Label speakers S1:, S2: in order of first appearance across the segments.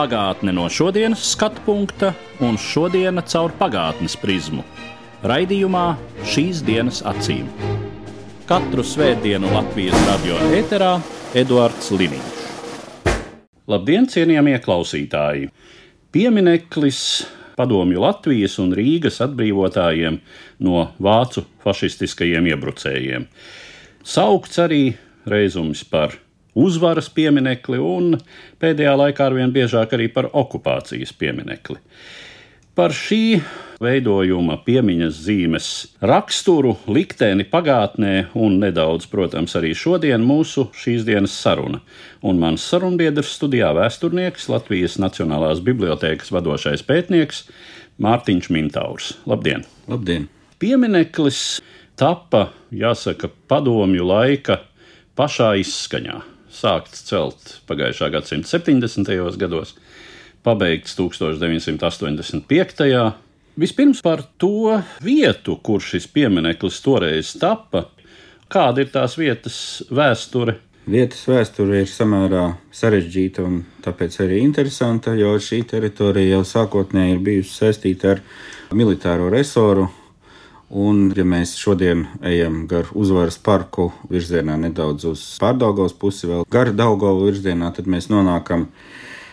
S1: Pagātne no šodienas skatu punkta un šodienas caur pagātnes prizmu. Raidījumā šīs dienas acīm. Katru svētdienu Latvijas radio eterā Eduards Liniņš. Labdien, cienījamie klausītāji! Piemineklis padomju Latvijas un Rīgas atbrīvotājiem no vācu fašistiskajiem iebrucējiem. Saukts arī reizums par uzvaras pieminekli un pēdējā laikā arvien biežāk arī par okupācijas pieminekli. Par šī veidojuma piemiņas zīmes raksturu, likteni pagātnē un nedaudz, protams, arī šodien mūsu šīs dienas saruna. Un mans sarunbiedrs studijā vēsturnieks, Latvijas Nacionālās bibliotēkas vadošais pētnieks Mārtiņš Mintaurs. Labdien!
S2: Labdien!
S1: Piemineklis tappa, jāsaka, padomju laika pašā izskaņā. Sākts celt pagājušā gadsimta 70. gados, pabeigts 1985. Vispirms par to vietu, kur šis piemineklis toreiz tappa, kāda ir tās vietas vēsture.
S2: Vietas vēsture ir samērā sarežģīta un tāpēc arī interesanta, jo šī teritorija jau sākotnēji ir bijusi saistīta ar militāro resoru. Un, ja mēs šodien ejam gar uzvaras parku virzienā nedaudz uz pārdaugos pusi, vēl gar Daugovu virzienā, tad mēs nonākam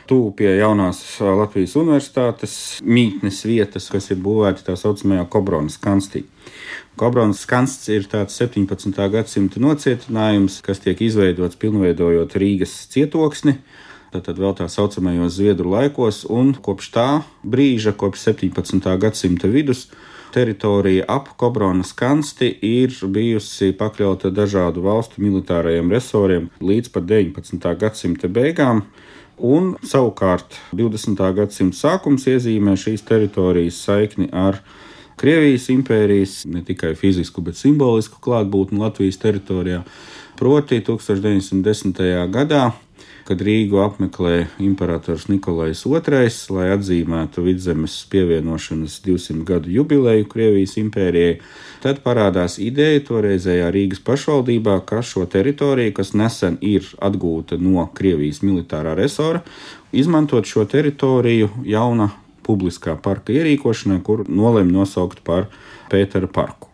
S2: tuvu pie jaunās Latvijas universitātes mītnes vietas, kas ir būvēta tā saucamajā Kobronas kanstī. Kobronas kansts ir tāds 17. gadsimta nocietinājums, kas tiek izveidots pilnveidojot Rīgas cietoksni. Tātad vēl tā saucamajos Zviedru laikos, un kopš tā brīža, kopš 17. gadsimta vidus, teritorija ap Kobronas kansti ir bijusi pakļauta dažādu valstu militārajiem resoriem līdz pat 19. gadsimta beigām. Un savukārt 20. gadsimta sākums iezīmē šīs teritorijas saikni ar Krievijas impērijas ne tikai fizisku, bet simbolisku klātbūtni Latvijas teritorijā. Proti 1910. gadā kad Rīgu apmeklē imperators Nikolais II, lai atzīmētu vidzemes pievienošanas 200 gadu jubileju Krievijas impērijai, tad parādās ideja toreizējā Rīgas pašvaldībā, ka šo teritoriju, kas nesen ir atgūta no Krievijas militārā resora, izmantot šo teritoriju jauna publiskā parka ierīkošanai, kur nolēma nosaukt par Pētera parku.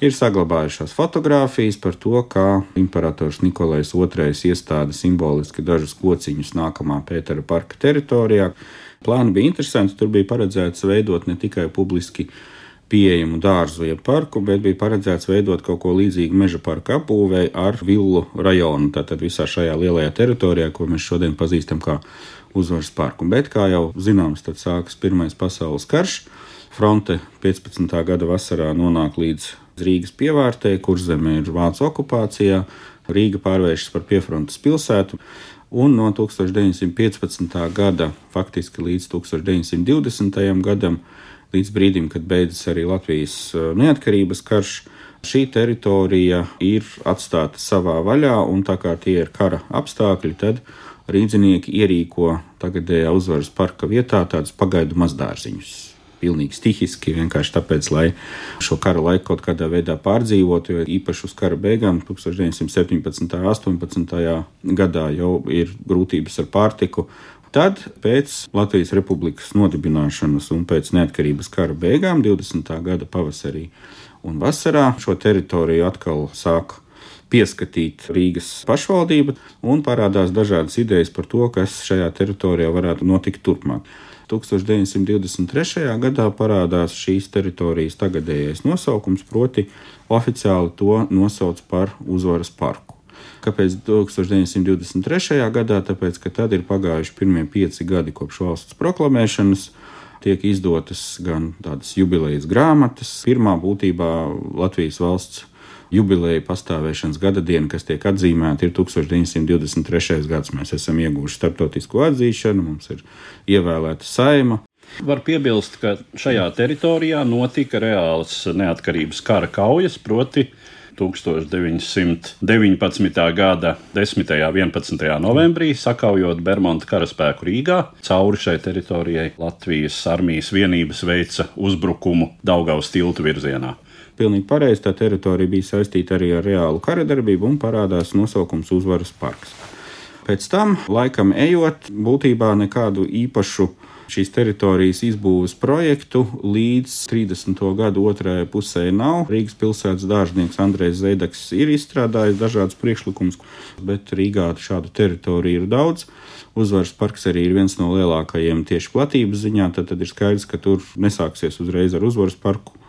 S2: Ir saglabājušās fotogrāfijas par to, kā imperators Nikolais II iestāda simboliski dažus kociņus nākamā Pētera parka teritorijā. Plāni bija interesanti, tur bija paredzēts veidot ne tikai publiski pieejamu dārzu jeb parku, bet bija paredzēts veidot kaut ko līdzīgu meža parka apbūvēi ar villu rajonu. Tātad visā šajā lielajā teritorijā, ko mēs šodien pazīstam kā uzvaras parku. Bet, kā jau zināms, tad sākas Pirmais pasaules karš. Fronte 15. gada vasarā nonāk līdz Rīgas pievārtē, kur zeme ir Vācu okupācijā. Rīga pārvēršas par piefrontes pilsētu. Un no 1915. gada faktiski līdz 1920. gadam, līdz brīdim, kad beidzas arī Latvijas neatkarības karš, šī teritorija ir atstāta savā vaļā, un tā kā tie ir kara apstākļi, tad rīznieki ierīko tagadējā uzvaras parka vietā tādus pagaidu mazdārziņus pilnīgi stihiski, vienkārši tāpēc, lai šo kara laiku kaut kādā veidā pārdzīvotu, jo īpaši uz kara beigām, 1917. un 18. gadā jau ir grūtības ar pārtiku. Tad, pēc Latvijas Republikas nodibināšanas un pēc neatkarības kara beigām, 20. gada pavasarī un vasarā, šo teritoriju atkal sāk pieskatīt Rīgas pašvaldība un parādās dažādas idejas par to, kas šajā teritorijā varētu notikt turpmāk. 1923. gadā parādās šīs teritorijas tagadējais nosaukums, proti, oficiāli to nosauc par uzvaras parku. Kāpēc 1923. gadā? Tāpēc, ka tad ir pagājuši pirmie pieci gadi kopš valsts proklamēšanas, tiek izdotas gan tādas jubilejas grāmatas. Pirmā būtībā Latvijas valsts jubileja pastāvēšanas gada diena, kas tiek atzīmēta, ir 1923. gads. Mēs esam ieguvuši starptautisko atzīšanu, mums ir ievēlēta saima.
S1: Var piebilst, ka šajā teritorijā notika reāls neatkarības kara kaujas, proti 1919. gada 10. un 11. novembrī, sakaujot Bermuda karaspēku Rīgā, cauri šai teritorijai Latvijas armijas vienības veica uzbrukumu Daugaus tiltu virzienā.
S2: Pilnīgi pareizi, tā teritorija bija saistīta arī ar reālu kara darbību un parādās nosaukums Uzvaras parks. Pēc tam, laikam ejot, būtībā nekādu īpašu šīs teritorijas izbūves projektu līdz 30. gadu otrajai pusē nav. Rīgas pilsētas dārznieks Andrēs Zedeks ir izstrādājis dažādus priekšlikumus, bet Rīgā šādu teritoriju ir daudz. Uzvaras parks arī ir viens no lielākajiem tieši platības ziņā, tad, tad ir skaidrs, ka tur nesāksies uzreiz ar uzvaras parku.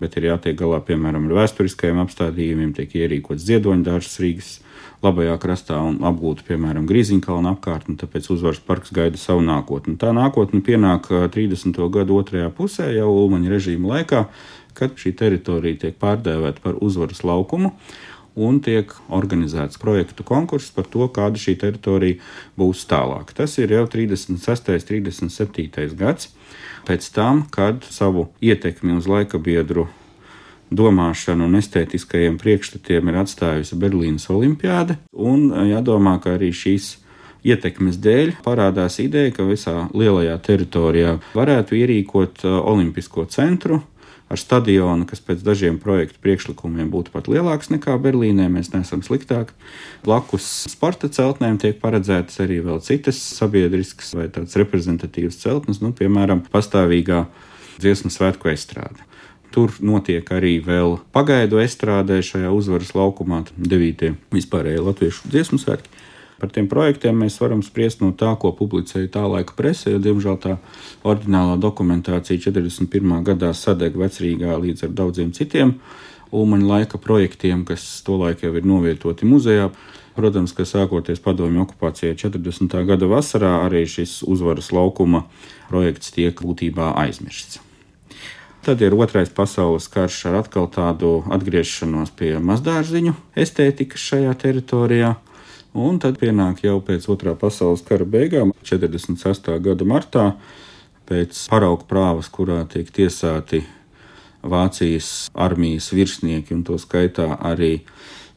S2: Bet ir jātiek galā, piemēram, ar vēsturiskajiem apstādījumiem, tiek ierīkots ziedoņdārs Rīgas labajā krastā un apgūta, piemēram, Grīziņkalna apkārtne, tāpēc uzvaras parks gaida savu nākotni. Tā nākotne pienāk 30. gadu otrajā pusē, jau Ulmaņa režīma laikā, kad šī teritorija tiek pārdēvēta par uzvaras laukumu. Un tiek organizēts projektu konkurss par to, kāda šī teritorija būs tālāk. Tas ir jau 36. un 37. gads, pēc tam, kad savu ietekmi uz laika biedru domāšanu un estētiskajiem priekšstatiem ir atstājusi Berlīnas Olimpiāde. Un jādomā, ka arī šīs ietekmes dēļ parādās ideja, ka visā lielajā teritorijā varētu ierīkot Olimpisko centru. Ar stadionu, kas pēc dažiem projektu priekšlikumiem būtu pat lielāks nekā Berlīnē, mēs neesam sliktāki. Blakus sporta celtnēm tiek paredzētas arī vēl citas sabiedriskas vai tādas reprezentatīvas celtnes, nu, piemēram, pastāvīgā dziesmu svētku estrāde. Tur notiek arī vēl pagaidu estrādē šajā uzvaras laukumā, 9. vispārējie latviešu dziesmu svētki. Par tiem projektiem mēs varam spriest no tā, ko publicēja tā laika presē, diemžēl, tā oriģinālā dokumentācija 41. gadā sadeg vecrīgā līdz ar daudziem citiem Ulmaņa laika projektiem, kas tolaik jau ir novietoti muzejā. Protams, ka sākoties padomju okupācijai 40. gada vasarā, arī šis uzvaras laukuma projekts tiek būtībā aizmirsts. Tad ir otrais pasaules karš ar atkal tādu atgriešanos pie mazdārziņu estētikas šajā teritorijā. Un tad pienāk jau pēc otrā pasaules kara beigām, 46. gada martā, pēc paraugu prāvas, kurā tiek tiesāti Vācijas armijas virsnieki, un to skaitā arī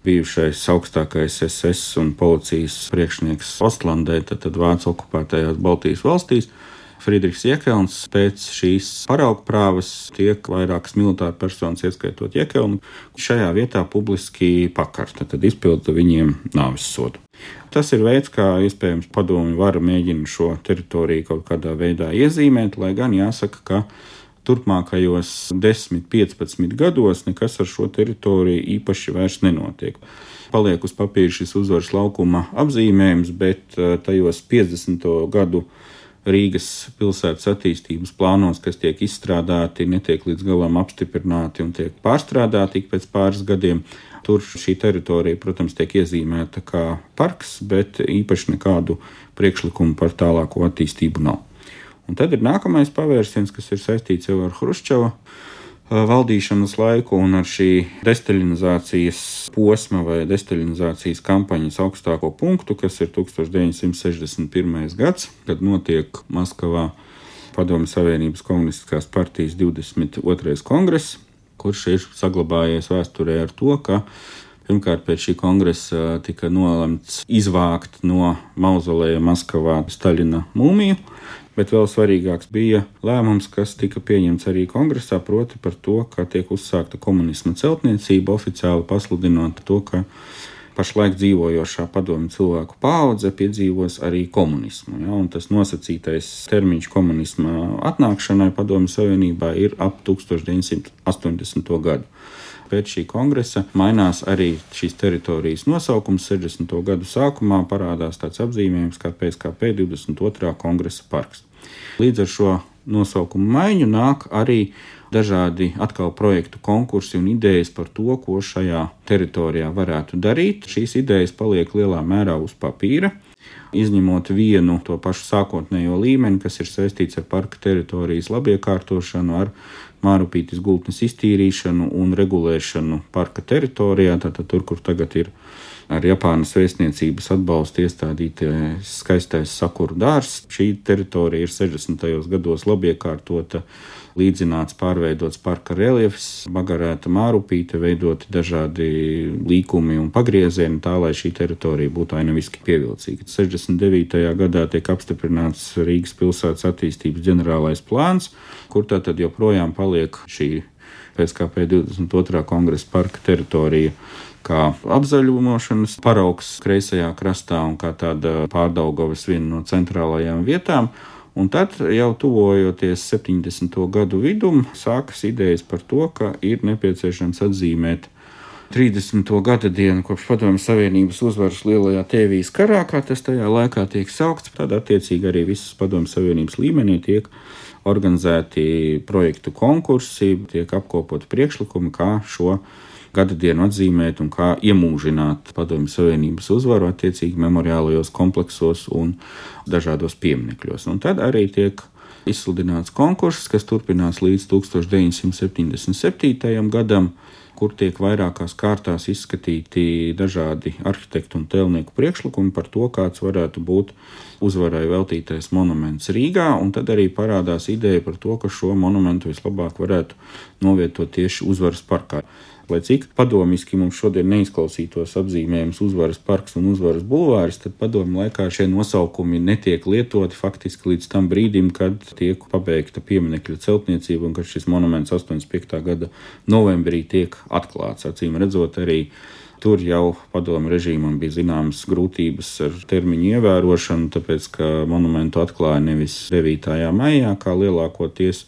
S2: bijušais augstākais SS un policijas priekšnieks Ostlandē, tad, tad Vācu okupētajās Baltijas valstīs. Friedrichs Jekelns pēc šīs paraugu prāvas tiek vairākas militāra personas, ieskaitot Jekelnu, šajā vietā publiski pakarta, tad izpilda viņiem nāves sodu. Tas ir veids, kā iespējams padomju vara mēģina šo teritoriju kaut kādā veidā iezīmēt, lai gan jāsaka, ka turpmākajos 10, 15 gados nekas ar šo teritoriju īpaši vairs nenotiek. Paliek uz papīra šis uzvaras laukuma apzīmējums, bet eh, tajos 50. gadu Rīgas pilsētas attīstības plānos, kas tiek izstrādāti, netiek līdz galam apstiprināti un tiek pārstrādāti pēc pāris gadiem. Tur šī teritorija, protams, tiek iezīmēta kā parks, bet īpaši nekādu priekšlikumu par tālāko attīstību nav. Un tad ir nākamais pavērsiens, kas ir saistīts jau ar Hruščova valdīšanas laiku un ar šī destaļinizācijas posma vai destaļinizācijas kampaņas augstāko punktu, kas ir 1961. gads, kad notiek Maskavā Padomju Savienības komunistiskās partijas 22. kongress, kurš ir saglabājies vēsturē ar to, ka Pirmkārt, pēc šī kongresa tika nolemts izvākt no mauzoleja Maskavā Staļina mūmiju, Bet vēl svarīgāks bija lēmums, kas tika pieņemts arī kongresā, proti par to, ka tiek uzsākta komunisma celtniecība, oficiāli pasludinot to, ka pašlaik dzīvojošā padomju cilvēku paudze piedzīvos arī komunismu. Ja, tas nosacītais termiņš komunisma atnākšanai Padomju Savienībā ir ap 1980. gadu. Pēc šī kongresa mainās arī šīs teritorijas nosaukums. 60. gadu sākumā parādās tāds apzīmējums kā PSKP 22. kongresa parks. Līdz ar šo nosaukumu maiņu nāk arī dažādi atkal projektu konkursi un idejas par to, ko šajā teritorijā varētu darīt. Šīs idejas paliek lielā mērā uz papīra. Izņemot vienu to pašu sākotnējo līmeni, kas ir saistīts ar parka teritorijas labiekārtošanu, ar Mārupītis gultnes iztīrīšanu un regulēšanu parka teritorijā, tātad tur, kur tagad ir ar Japānas vēstniecības atbalstu iestādītais skaistais sakuru dārzs. Šī teritorija ir 60. gados labi iekārtota līdzināts, pārveidots parka reliefs, bagarēta mārupīte, veidoti dažādi līkumi un pagriezieni, tā lai šī teritorija būtu ainaviski pievilcīga. 69. gadā tiek apstiprināts Rīgas pilsētas attīstības ģenerālais plāns, kur tā tad joprojām paliek šī PSKP 22. kongresa parka teritorija kā apzaļumošanas paraugs kreisajā krastā un kā tāda pārdaugavas viena no centrālajām vietām. Un tad, jau tuvojoties 70. gadu vidum, sākas idejas par to, ka ir nepieciešams atzīmēt 30. gada dienu kopš Padomju Savienības uzvaras Lielajā Tēvijas karā, kā tas tajā laikā tiek saukts. Tad, attiecīgi, arī visas Padomju Savienības līmenī tiek organizēti projektu konkursi, tiek apkopoti priekšlikumi, kā šo gada dienu atzīmēt un kā iemūžināt Padomju Savienības uzvaru attiecīgi memoriālajos kompleksos un dažādos pieminekļos. Un tad arī tiek izsludināts konkurss, kas turpinās līdz 1977. gadam, kur tiek vairākās kārtās izskatīti dažādi arhitektu un tēlnieku priekšlikumi par to, kāds varētu būt uzvarai veltītais monuments Rīgā, un tad arī parādās ideja par to, ka šo monumentu vislabāk varētu novietot tieši uzvaras parkā. Lai cik padomiski mums šodien neizklausītos apzīmējums uzvaras parks un uzvaras bulvāris, tad padomu laikā šie nosaukumi netiek lietoti faktiski līdz tam brīdim, kad tiek pabeigta pieminekļa celtniecība un kad šis monuments 85. gada novembrī tiek atklāts. Acīm redzot, arī tur jau padomu režīmam bija zināmas grūtības ar termiņu ievērošanu, tāpēc ka monumentu atklāja nevis 9. maijā, kā lielākoties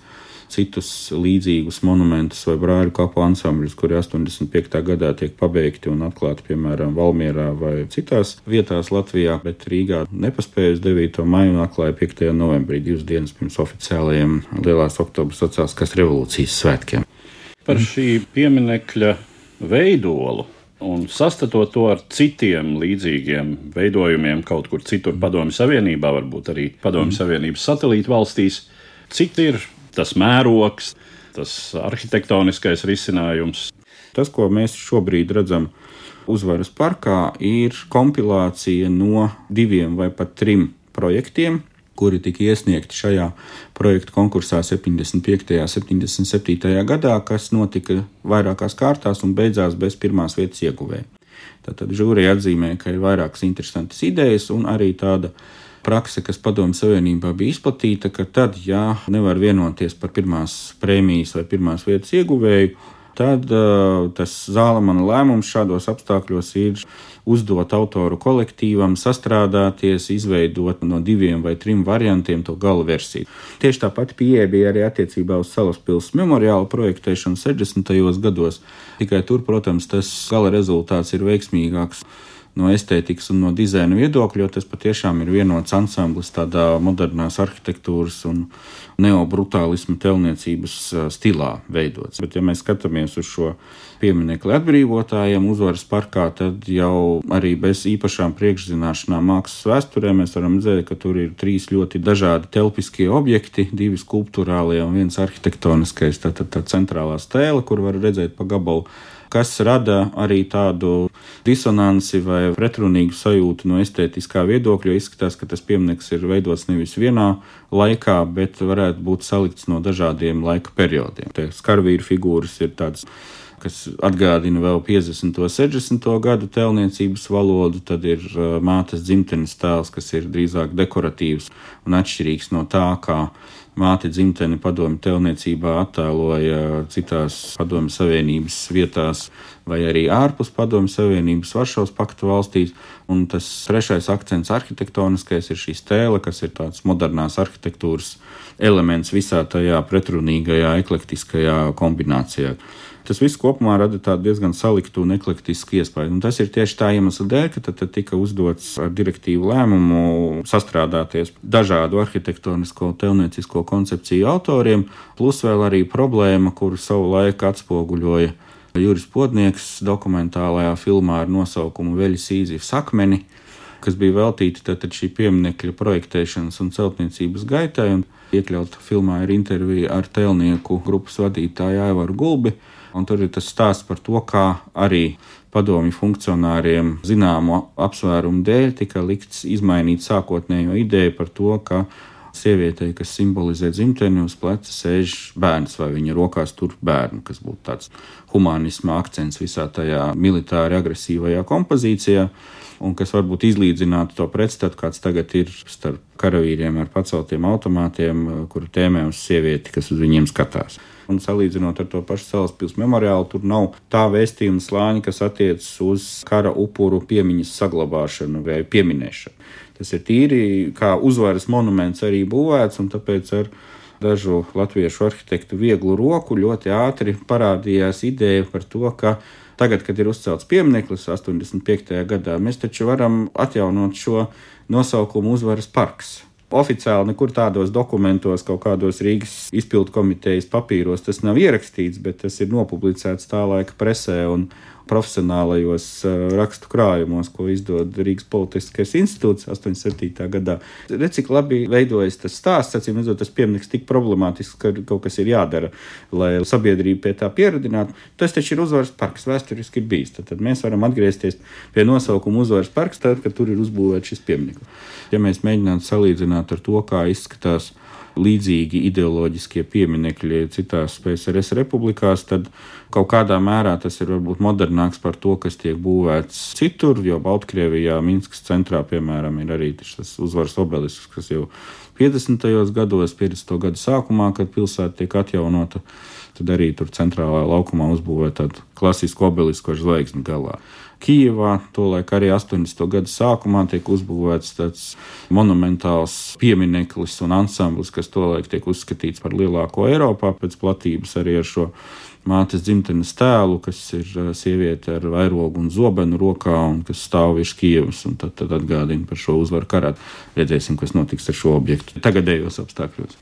S2: citus līdzīgus monumentus vai brāļu kapu ansambļus, kuri 85. gadā tiek pabeigti un atklāti, piemēram, Valmierā vai citās vietās Latvijā, bet Rīgā nepaspēja uz 9. maiju un atklāja 5. novembrī, divas dienas pirms oficiālajiem Lielās oktobra sociāliskās revolūcijas svētkiem.
S1: Par šī pieminekļa veidolu un sastatot to ar citiem līdzīgiem veidojumiem kaut kur citur, Padomju Savienībā, varbūt arī Padomju mm. Savienības satelītu valstīs, cik ir tas mērogs, tas arhitektoniskais risinājums.
S2: Tas, ko mēs šobrīd redzam uzvaras parkā, ir kompilācija no diviem vai pat trim projektiem, kuri tika iesniegti šajā projekta konkursā 75. un 77. gadā, kas notika vairākās kārtās un beidzās bez pirmās vietas ieguvēja. Tātad žūrija atzīmē, ka ir vairākas interesantas idejas un arī tāda prakse, kas Padomju Savienībā bija izplatīta, ka tad, ja nevar vienoties par pirmās prēmijas vai pirmās vietas ieguvēju, tad uh, tas zālamana lēmums šādos apstākļos ir uzdot autoru kolektīvam sastrādāties, izveidot no diviem vai trim variantiem to gala versiju. Tieši tā pati pieeja bija arī attiecībā uz Salaspils memoriālu projektēšanu 60. gados, tikai tur, protams, tas gala rezultāts ir veiksmīgāks no estētikas un no dizaina viedokļa, jo tas patiešām ir vienots ansamblis tādā modernās arhitektūras un neobrutālismu telniecības stilā veidots. Bet, ja mēs skatāmies uz šo pieminiektu atbrīvotājiem uzvaras parkā, tad jau arī bez īpašām priekšzināšanām mākslas vēsturē mēs varam redzēt, ka tur ir trīs ļoti dažādi telpiskie objekti, divi skulptūrālie un viens arhitektoniskais, tātad tā, tā centrālā stēle, kur var redzēt pa gabalu kas rada arī tādu disonanci vai pretrunīgu sajūtu no estētiskā viedokļa. Jo izskatās, ka tas piemineklis ir veidots nevis vienā laikā, bet varētu būt salikts no dažādiem laika periodiem. Tie skarvīru figūras ir tādas kas atgādina vēl 50. un 60. gadu tēlniecības valodu, tad ir uh, mātes dzimtenes tēls, kas ir drīzāk dekoratīvs un atšķirīgs no tā, kā māte dzimteni padomju telniecībā attēloja citās padomju savienības vietās vai arī ārpus padomju savienības Varšavas paktu valstīs. Un tas trešais akcents arhitektoniskais ir šī stēle, kas ir tāds modernās arhitektūras elements visā tajā pretrunīgajā, eklektiskajā kombinācijā. Tas viss kopumā rada diezgan saliktu un eklektisku iespēju. Un tas ir tieši tā iemesla dēļ, ka tad, tad tika uzdots ar direktīvu lēmumu sastrādāties dažādu arhitektonisko un telniecisko koncepciju autoriem, plus vēl arī problēma, kuru savu laiku atspoguļoja Juris Podnieks dokumentālajā filmā ar nosaukumu Veļas īzivs akmeni kas bija veltīti tātad šī pieminiekļa projektēšanas un celtniecības gaitai. Un iekļauta filmā ir intervija ar tēlnieku grupas vadītāju Aivaru Gulbi. Un tur ir tas stāsts par to, kā arī padomju funkcionāriem zināmu apsvērumu dēļ tika likts izmainīt sākotnējo ideju par to, ka sievietei, kas simbolizē dzimteni, uz pleca sēž bērns vai viņa rokās tur bērnu, kas būtu tāds humanisma akcents visā tajā militāri agresīvajā kompozīcijā un kas varbūt izlīdzinātu to pretstatu, kāds tagad ir starp karavīriem ar paceltiem automātiem, kuru tēmē uz sievieti, kas uz viņiem skatās. Un salīdzinot ar to pašu Salaspils memoriālu, tur nav tā vēstījuma slāņa, kas attiecas uz kara upuru piemiņas saglabāšanu vai pieminēšanu. Tas ir tīri kā uzvaras monuments arī būvēts, un tāpēc ar dažu latviešu arhitektu vieglu roku ļoti ātri parādījās ideja par to, ka Tagad, kad ir uzcelts piemineklis 85. gadā, mēs taču varam atjaunot šo nosaukumu uzvaras parks. Oficiāli nekur tādos dokumentos, kaut kādos Rīgas izpildu komitejas papīros tas nav ierakstīts, bet tas ir nopublicēts tā laika presē un, profesionālajos eh, rakstu krājumos, ko izdod Rīgas Politiskais institūts 87. gadā. Redz, cik labi veidojas tas stāsts, acīm redzot, tas pieminieks tik problemātisks, ka kaut kas ir jādara, lai sabiedrība pie tā pieradinātu. Tas taču ir uzvaras parks, vēsturiski ir bijis. Tad, tad mēs varam atgriezties pie nosaukuma uzvaras parks, tad, kad tur ir uzbūvēts šis piemineklis. Ja mēs mēģinātu salīdzināt ar to, kā izskatās līdzīgi ideoloģiskie pieminekļi citās PSRS republikās, tad kaut kādā mērā tas ir varbūt modernāks par to, kas tiek būvēts citur, jo Baltkrievijā, Minskas centrā, piemēram, ir arī tas uzvaras obelisks, kas jau 50. gados, 50. gadu sākumā, kad pilsēta tiek atjaunota, tad arī tur centrālajā laukumā uzbūvē tādu klasisku obelisku ar zvaigzni galā. Kijevā, tolaik arī 80. gadu sākumā tiek uzbūvēts tāds monumentāls piemineklis un ansamblis, kas tolaik tiek uzskatīts par lielāko Eiropā pēc platības arī ar šo mātes dzimtenes tēlu, kas ir uh, sieviete ar vairogu un zobenu rokā un kas stāv virs Kievas. Tad, tad atgādina par šo uzvaru karā. Redzēsim, kas notiks ar šo objektu tagadējos apstākļos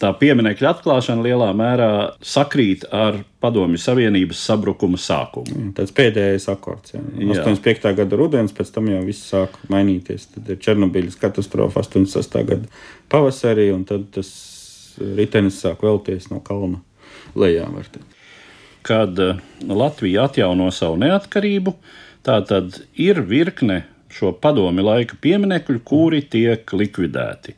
S1: tā pieminiekļa atklāšana lielā mērā sakrīt ar Padomju Savienības sabrukuma sākumu.
S2: Mm, tas pēdējais akords. Jā. Jā. 85. gada rudens, pēc tam jau viss sāk mainīties. Tad ir Černobiļas katastrofa 86. gada pavasarī, un tad tas ritenis sāk vēlties no kalna lejā.
S1: Kad eh, Latvija atjauno savu neatkarību, tā tad ir virkne šo padomi laika pieminekļu, kuri tiek likvidēti.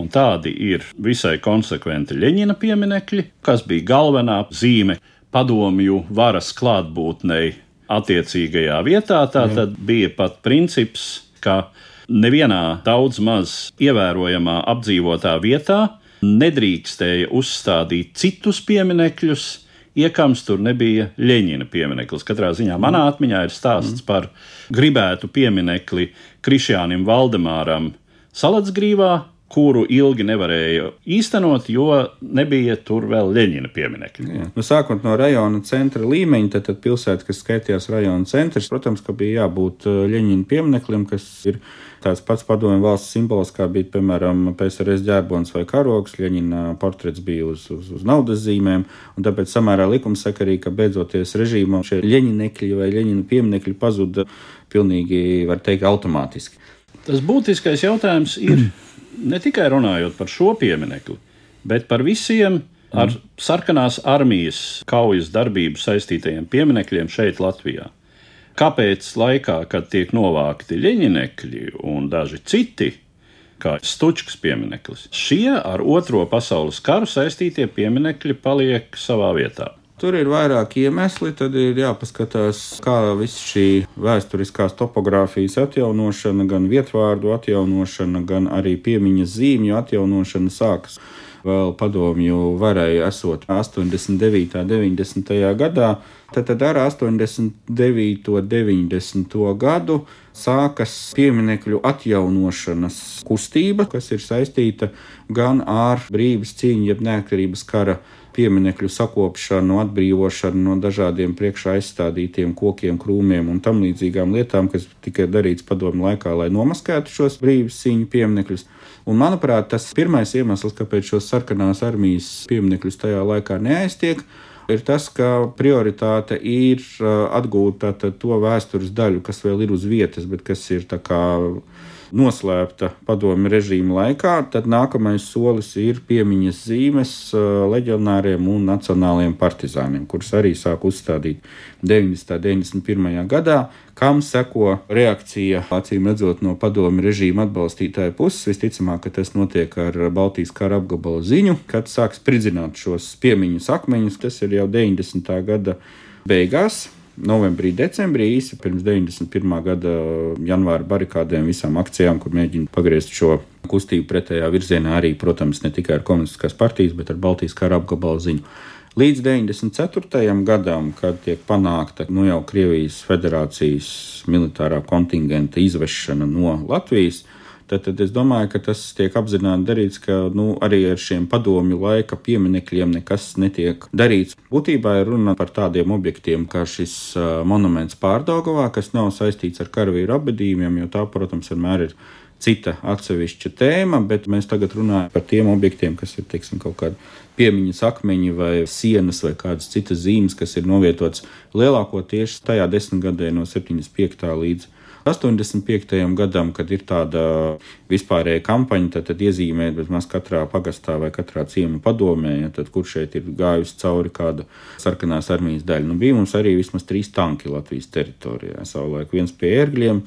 S1: Un tādi ir visai konsekventi Leņķina pieminekļi, kas bija galvenā zīme padomju varas klātbūtnei attiecīgajā vietā. Tā tad bija pat princips, ka nevienā daudz maz ievērojamā apdzīvotā vietā nedrīkstēja uzstādīt citus pieminekļus, iekams tur nebija Leņķina piemineklis. Katrā ziņā manā atmiņā ir stāsts par gribētu pieminekli Krišjānam Valdemāram Salatsgrīvā, kuru ilgi nevarēja īstenot, jo nebija tur vēl Leņķina pieminekļa.
S2: Nu, sākot no rajona centra līmeņa, tad, tad pilsēta, kas skaitījās rajona centrs, protams, ka bija jābūt uh, Leņķina piemineklim, kas ir tāds pats padomju valsts simbols, kā bija, piemēram, PSRS ģērbons vai karogs. Leņķina portrets bija uz, uz, uz naudas zīmēm, un tāpēc samērā likumsakarīgi, ka beidzoties režīmam šie Leņķinekļi vai Leņķina pieminekļi pazuda pilnīgi, var teikt, automātiski.
S1: Tas būtiskais jautājums ir ne tikai runājot par šo pieminekli, bet par visiem ar sarkanās armijas kaujas darbību saistītajiem pieminekļiem šeit, Latvijā. Kāpēc laikā, kad tiek novākti leņķinekļi un daži citi, kā Stučkas piemineklis, šie ar Otro pasaules karu saistītie pieminekļi paliek savā vietā?
S2: Tur ir vairāk iemesli, tad ir jāpaskatās, kā viss šī vēsturiskās topogrāfijas atjaunošana, gan vietvārdu atjaunošana, gan arī piemiņas zīmju atjaunošana sākas. Vēl padomju varēja esot 89. un 90. gadā, tad, tad ar 89. un 90. gadu sākas pieminiekļu atjaunošanas kustība, kas ir saistīta gan ar brīvības cīņu, jeb neatkarības kara pieminekļu sakopšanu, atbrīvošanu no dažādiem priekšā aizstādītiem kokiem, krūmiem un tam līdzīgām lietām, kas tika darīts padomu laikā, lai nomaskētu šos brīvības cīņu pieminekļus. Un, manuprāt, tas ir pirmais iemesls, kāpēc šos sarkanās armijas pieminekļus tajā laikā neaiztiek. ir tas, ka prioritāte ir atgūt to vēstures daļu, kas vēl ir uz vietas, bet kas ir tā kā noslēpta padomju režīma laikā, tad nākamais solis ir piemiņas zīmes leģionāriem un nacionālajiem partizāniem, kurus arī sāk uzstādīt 90. un 91. gadā, kam seko reakcija, acīm redzot, no padomju režīma atbalstītāju puses. Visticamāk, ka tas notiek ar Baltijas kara apgabalu ziņu, kad sāk spridzināt šos piemiņas akmeņus. Tas ir jau 90. gada beigās novembrī, decembrī, īsi pirms 91. gada janvāra barikādēm, visām akcijām, kur mēģina pagriezt šo kustību pretējā virzienā, arī, protams, ne tikai ar komunistiskās partijas, bet ar Baltijas kara apgabalu ziņu. Līdz 94. gadam, kad tiek panākta nu, jau Krievijas federācijas militārā kontingenta izvešana no Latvijas, Tad, tad es domāju, ka tas tiek apzināti darīts, ka nu, arī ar šiem padomju laika pieminekļiem nekas netiek darīts. Būtībā ir runa par tādiem objektiem kā šis monuments Pārdagovā, kas nav saistīts ar karavīru apbedījumiem, jo tā, protams, vienmēr ir cita atsevišķa tēma, bet mēs tagad runājam par tiem objektiem, kas ir teiksim, kaut kādi piemiņas akmeņi vai sienas vai kādas citas zīmes, kas ir novietotas lielākoties tajā desmitgadē no 75. līdz 85. gadam, kad ir tāda vispārēja kampaņa, tad, tad iezīmēt vismaz katrā pagastā vai katrā ciema padomē, ja, tad, kur šeit ir gājusi cauri kāda sarkanās armijas daļa. Nu, bija mums arī vismaz trīs tanki Latvijas teritorijā. Savulaik viens pie ērgļiem,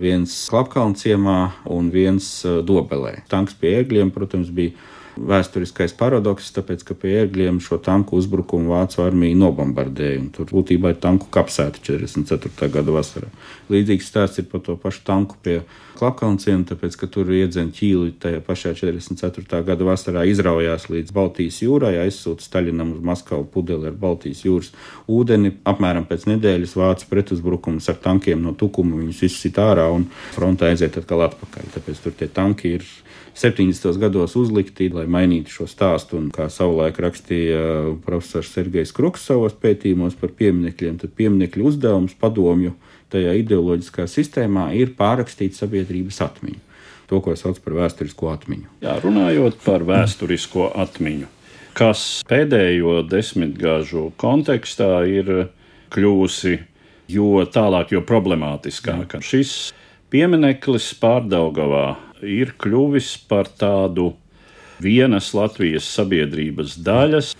S2: viens Klapkalnu ciemā un viens uh, Dobelē. Tanks pie ērgļiem, protams, bija vēsturiskais paradoks, tāpēc, ka pie ērgļiem šo tanku uzbrukumu Vācu armija nobombardēja. Tur būtībā ir tanku kapsēta 44. gada vasarā. Līdzīgs stāsts ir par to pašu tanku pie Klapkalnciena, tāpēc, ka tur iedzen ķīli tajā pašā 44. gada vasarā izraujās līdz Baltijas jūrai, aizsūta Staļinam uz Maskavu pudeli ar Baltijas jūras ūdeni. Apmēram pēc nedēļas vācu pretuzbrukums ar tankiem no tukuma viņus izsit ārā un frontē aiziet atkal atpakaļ. Tāpēc tur tie tanki ir 70. gados uzlikti, lai mainītu šo stāstu. Un, kā savulaik rakstīja profesors Sergejs Kruks savos pētījumos par pieminekļiem, tad pieminekļu uzdevums padomju tajā ideoloģiskā sistēmā ir pārrakstīt sabiedrības atmiņu. To, ko sauc par vēsturisko atmiņu.
S1: Jā, runājot par vēsturisko atmiņu, kas pēdējo desmitgāžu kontekstā ir kļūsi jo tālāk, jo problemātiskāk. Šis piemineklis Pārdaugavā ir kļuvis par tādu vienas Latvijas sabiedrības daļas,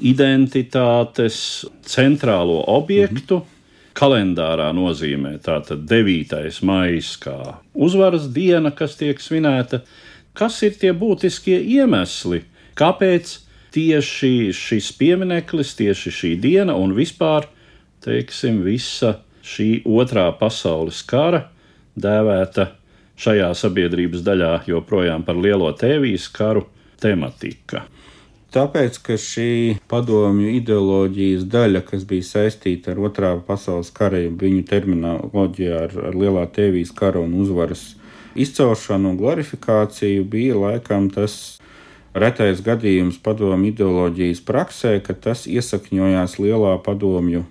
S1: identitātes centrālo objektu. -hmm. Kalendārā nozīmē tātad 9. maija kā uzvaras diena, kas tiek svinēta. Kas ir tie būtiskie iemesli, kāpēc tieši šis piemineklis, tieši šī diena un vispār, teiksim, visa šī otrā pasaules kara dēvēta šajā sabiedrības daļā joprojām par lielo tēvijas karu tematika.
S2: Tāpēc, ka šī padomju ideoloģijas daļa, kas bija saistīta ar Otrā pasaules kara, viņu terminoloģijā ar, ar lielā tēvijas kara un uzvaras izcelšanu un glorifikāciju, bija laikam tas retais gadījums padomju ideoloģijas praksē, ka tas iesakņojās lielā padomju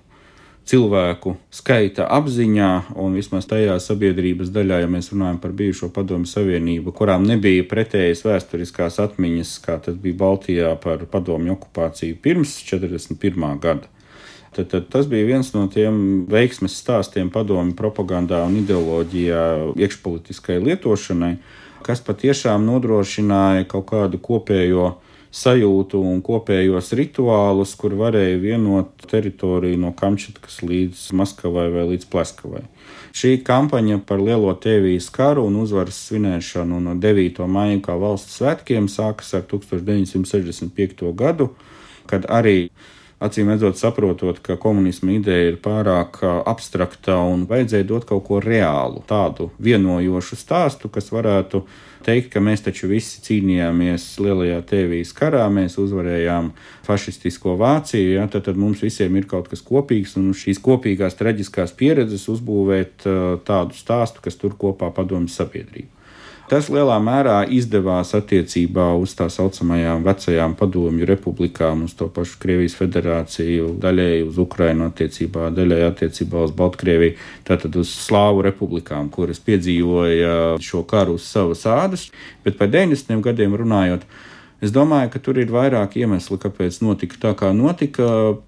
S2: cilvēku skaita apziņā, un vismaz tajā sabiedrības daļā, ja mēs runājam par bijušo padomu savienību, kurām nebija pretējas vēsturiskās atmiņas, kā tas bija Baltijā par padomju okupāciju pirms 41. gada. Tad, tad tas bija viens no tiem veiksmes stāstiem padomju propagandā un ideoloģijā iekšpolitiskai lietošanai, kas patiešām nodrošināja kaut kādu kopējo sajūtu un kopējos rituālus, kur varēja vienot teritoriju no Kamčatkas līdz Maskavai vai līdz Pleskavai. Šī kampaņa par lielo tēvijas karu un uzvaras svinēšanu no 9. maija kā valsts svētkiem sākas ar 1965. gadu, kad arī acīm redzot, saprotot, ka komunisma ideja ir pārāk abstrakta un vajadzēja dot kaut ko reālu, tādu vienojošu stāstu, kas varētu teikt, ka mēs taču visi cīnījāmies lielajā tēvijas karā, mēs uzvarējām fašistisko Vāciju, ja, tad, tad mums visiem ir kaut kas kopīgs, un šīs kopīgās traģiskās pieredzes uzbūvēt tādu stāstu, kas tur kopā padomju sabiedrību. Tas lielā mērā izdevās attiecībā uz tā saucamajām vecajām padomju republikām, uz to pašu Krievijas federāciju, daļēji uz Ukrainu attiecībā, daļēji attiecībā uz Baltkrieviju, tātad uz Slāvu republikām, kuras piedzīvoja šo karu uz savas ādas, bet par 90. gadiem runājot, Es domāju, ka tur ir vairāk iemeslu, kāpēc notika tā, kā notika.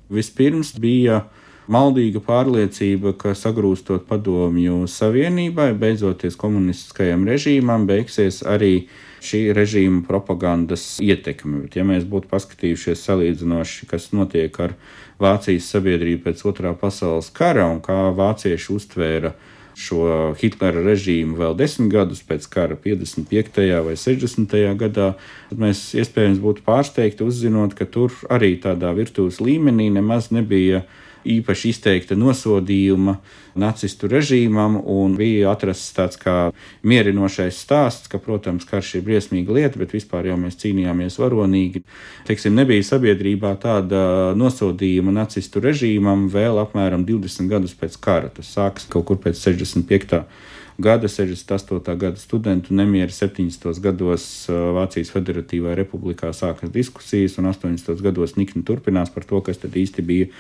S2: Vispirms bija maldīga pārliecība, ka sagrūstot padomju savienībai, beidzoties komunistiskajam režīmam, beigsies arī šī režīma propagandas ietekme. Bet, ja mēs būtu paskatījušies salīdzinoši, kas notiek ar Vācijas sabiedrību pēc otrā pasaules kara un kā vācieši uztvēra šo Hitlera režīmu vēl desmit gadus pēc kara, 55. vai 60. gadā, tad mēs iespējams būtu pārsteigti uzzinot, ka tur arī tādā virtuves līmenī nemaz nebija īpaši izteikta nosodījuma nacistu režīmam, un bija atrasts tāds kā mierinošais stāsts, ka, protams, karš ir briesmīga lieta, bet vispār jau mēs cīnījāmies varonīgi. Teiksim, nebija sabiedrībā tāda nosodījuma nacistu režīmam vēl apmēram 20 gadus pēc kara. Tas sākas kaut kur pēc 65 gada, 68. gada studentu nemieri 70. gados Vācijas Federatīvā republikā sākas diskusijas, un 80. gados nikni turpinās par to, kas tad īsti bija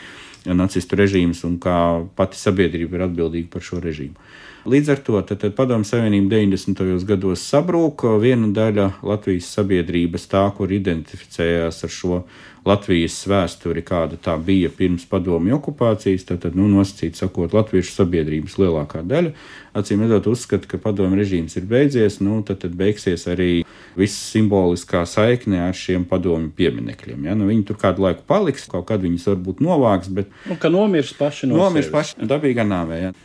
S2: nacistu režīms un kā pati sabiedrība ir atbildīga par šo režīmu. Līdz ar to Padomju Savienība 90. gados sabrūka. Viena daļa Latvijas sabiedrības, tā, kur identificējās ar šo Latvijas vēsturi, kāda tā bija pirms padomju okupācijas, tad, nu, nosacīt sakot, latviešu sabiedrības lielākā daļa, acīm redzot, uzskata, ka padomju režīms ir beidzies, nu, tad, tad beigsies arī viss simboliskā saikne ar šiem padomju pieminekļiem. Ja? Nu, viņi tur kādu laiku paliks, kaut kad viņus varbūt novāks, bet.
S1: Nu, ka nomirs paši no
S2: nomirs
S1: sevis.
S2: paši dabīgā nāvē. Ja?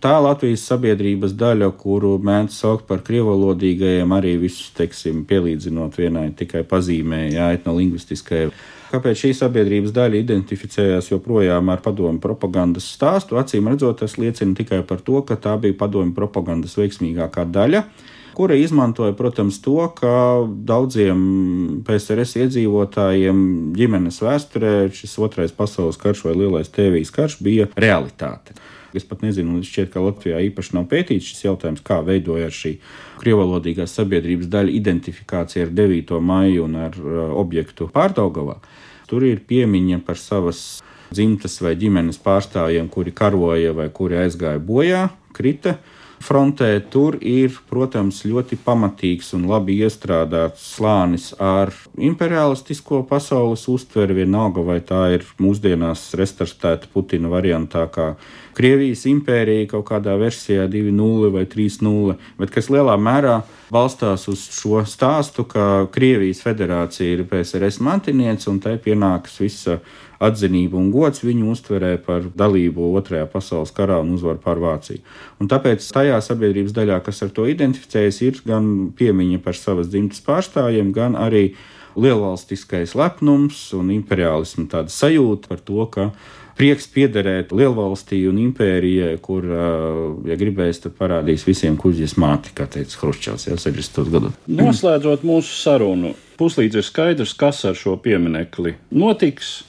S2: Tā Latvijas sabiedrības daļa, kuru mēdz saukt par krievalodīgajiem, arī visus, teiksim, pielīdzinot vienai tikai pazīmē, jā, etnolingvistiskajai. Kāpēc šī sabiedrības daļa identificējās joprojām ar padomu propagandas stāstu? Acīm redzot, tas liecina tikai par to, ka tā bija padomu propagandas veiksmīgākā daļa kura izmantoja, protams, to, ka daudziem PSRS iedzīvotājiem ģimenes vēsturē šis otrais pasaules karš vai lielais tēvijas karš bija realitāte. Es pat nezinu, šķiet, ka Latvijā īpaši nav pētīts šis jautājums, kā veidojās šī krievalodīgās sabiedrības daļa identifikācija ar 9. maiju un ar uh, objektu pārdaugavā. Tur ir piemiņa par savas dzimtas vai ģimenes pārstāvjiem, kuri karoja vai kuri aizgāja bojā, krita frontē. Tur ir, protams, ļoti pamatīgs un labi iestrādāts slānis ar imperialistisko pasaules uztveri, vienalga vai tā ir mūsdienās restartēta Putina variantā, kā Krievijas impērija kaut kādā versijā 2.0 vai 3.0, bet kas lielā mērā balstās uz šo stāstu, ka Krievijas federācija ir PSRS mantiniece un tai pienākas visa atzinība un gods viņu uztverē par dalību Otrajā pasaules karā un uzvaru pār Vāciju. Un tāpēc tajā sabiedrības daļā, kas ar to identificējas, ir gan piemiņa par savas dzimtas pārstāvjiem, gan arī lielvalstiskais lepnums un imperiālismu sajūta par to, ka prieks piederēt lielvalstī un impērijai, kur, ja gribēs, tad parādīs visiem kuģis māti, kā teica Hruščovs, jau 60. gadu.
S1: Noslēdzot mūsu sarunu, puslīdz ir skaidrs, kas ar šo pieminekli notiks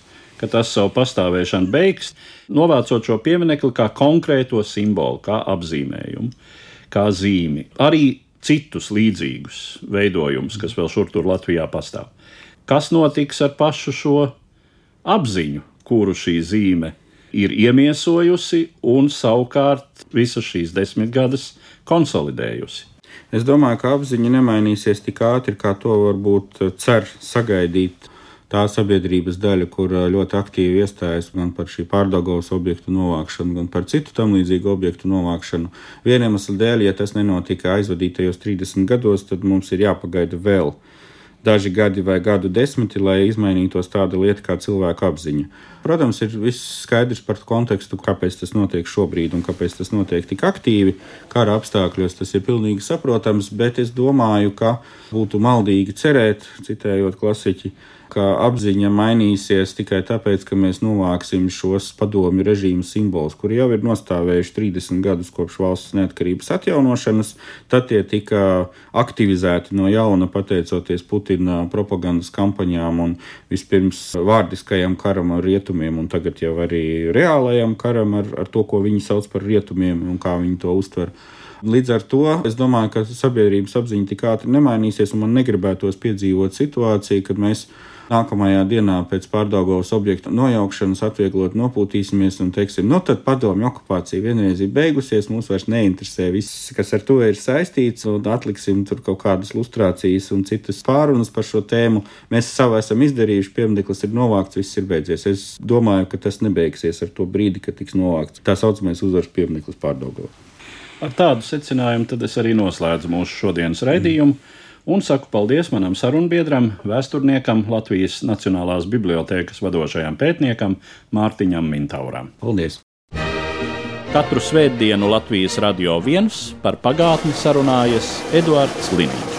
S1: tas savu pastāvēšanu beigs, novācot šo pieminekli kā konkrēto simbolu, kā apzīmējumu, kā zīmi. Arī citus līdzīgus veidojumus, kas vēl šur tur Latvijā pastāv. Kas notiks ar pašu šo apziņu, kuru šī zīme ir iemiesojusi un savukārt visas šīs desmitgades konsolidējusi?
S2: Es domāju, ka apziņa nemainīsies tik ātri, kā to varbūt cer sagaidīt tā sabiedrības daļa, kur ļoti aktīvi iestājas gan par šī pārdagos objektu novākšanu, gan par citu tam līdzīgu objektu novākšanu. Vienam iemeslam dēļ, ja tas nenotika aizvadītajos 30 gados, tad mums ir jāpagaida vēl daži gadi vai gadu desmiti, lai izmainītos tāda lieta kā cilvēka apziņa. Protams, ir viss skaidrs par kontekstu, kāpēc tas notiek šobrīd un kāpēc tas notiek tik aktīvi. Kara apstākļos tas ir pilnīgi saprotams, bet es domāju, ka būtu maldīgi cerēt, citējot klasiķi, ka apziņa mainīsies tikai tāpēc, ka mēs novāksim šos padomju režīmu simbolus, kuri jau ir nostāvējuši 30 gadus kopš valsts neatkarības atjaunošanas. Tad tie tika aktivizēti no jauna pateicoties Putina propagandas kampaņām un vispirms vārdiskajam karam ar rietumiem, un tagad jau arī reālajam karam ar, ar to, ko viņi sauc par rietumiem un kā viņi to uztver. Līdz ar to es domāju, ka sabiedrības apziņa tik ātri nemainīsies, un man negribētos piedzīvot situāciju, kad mēs nākamajā dienā pēc pārdaugovas objektu nojaukšanas atvieglot nopūtīsimies un teiksim, nu tad padomju okupācija vienreiz ir beigusies, mūs vairs neinteresē viss, kas ar to ir saistīts, un atliksim tur kaut kādas lustrācijas un citas pārunas par šo tēmu. Mēs savu esam izdarījuši, pieminieklis ir novākts, viss ir beidzies. Es domāju, ka tas nebeigsies ar to brīdi, kad tiks novākts tā saucamais uzvaras piemineklis pārdaugovā.
S1: Ar tādu secinājumu tad es arī noslēdzu mūsu šodienas raidījumu. Mm un saku paldies manam sarunbiedram, vēsturniekam, Latvijas Nacionālās Bibliotēkas vadošajam pētniekam Mārtiņam Mintauram.
S2: Paldies!
S1: Katru svētdienu Latvijas radio viens par pagātni sarunājas Eduards Līniju.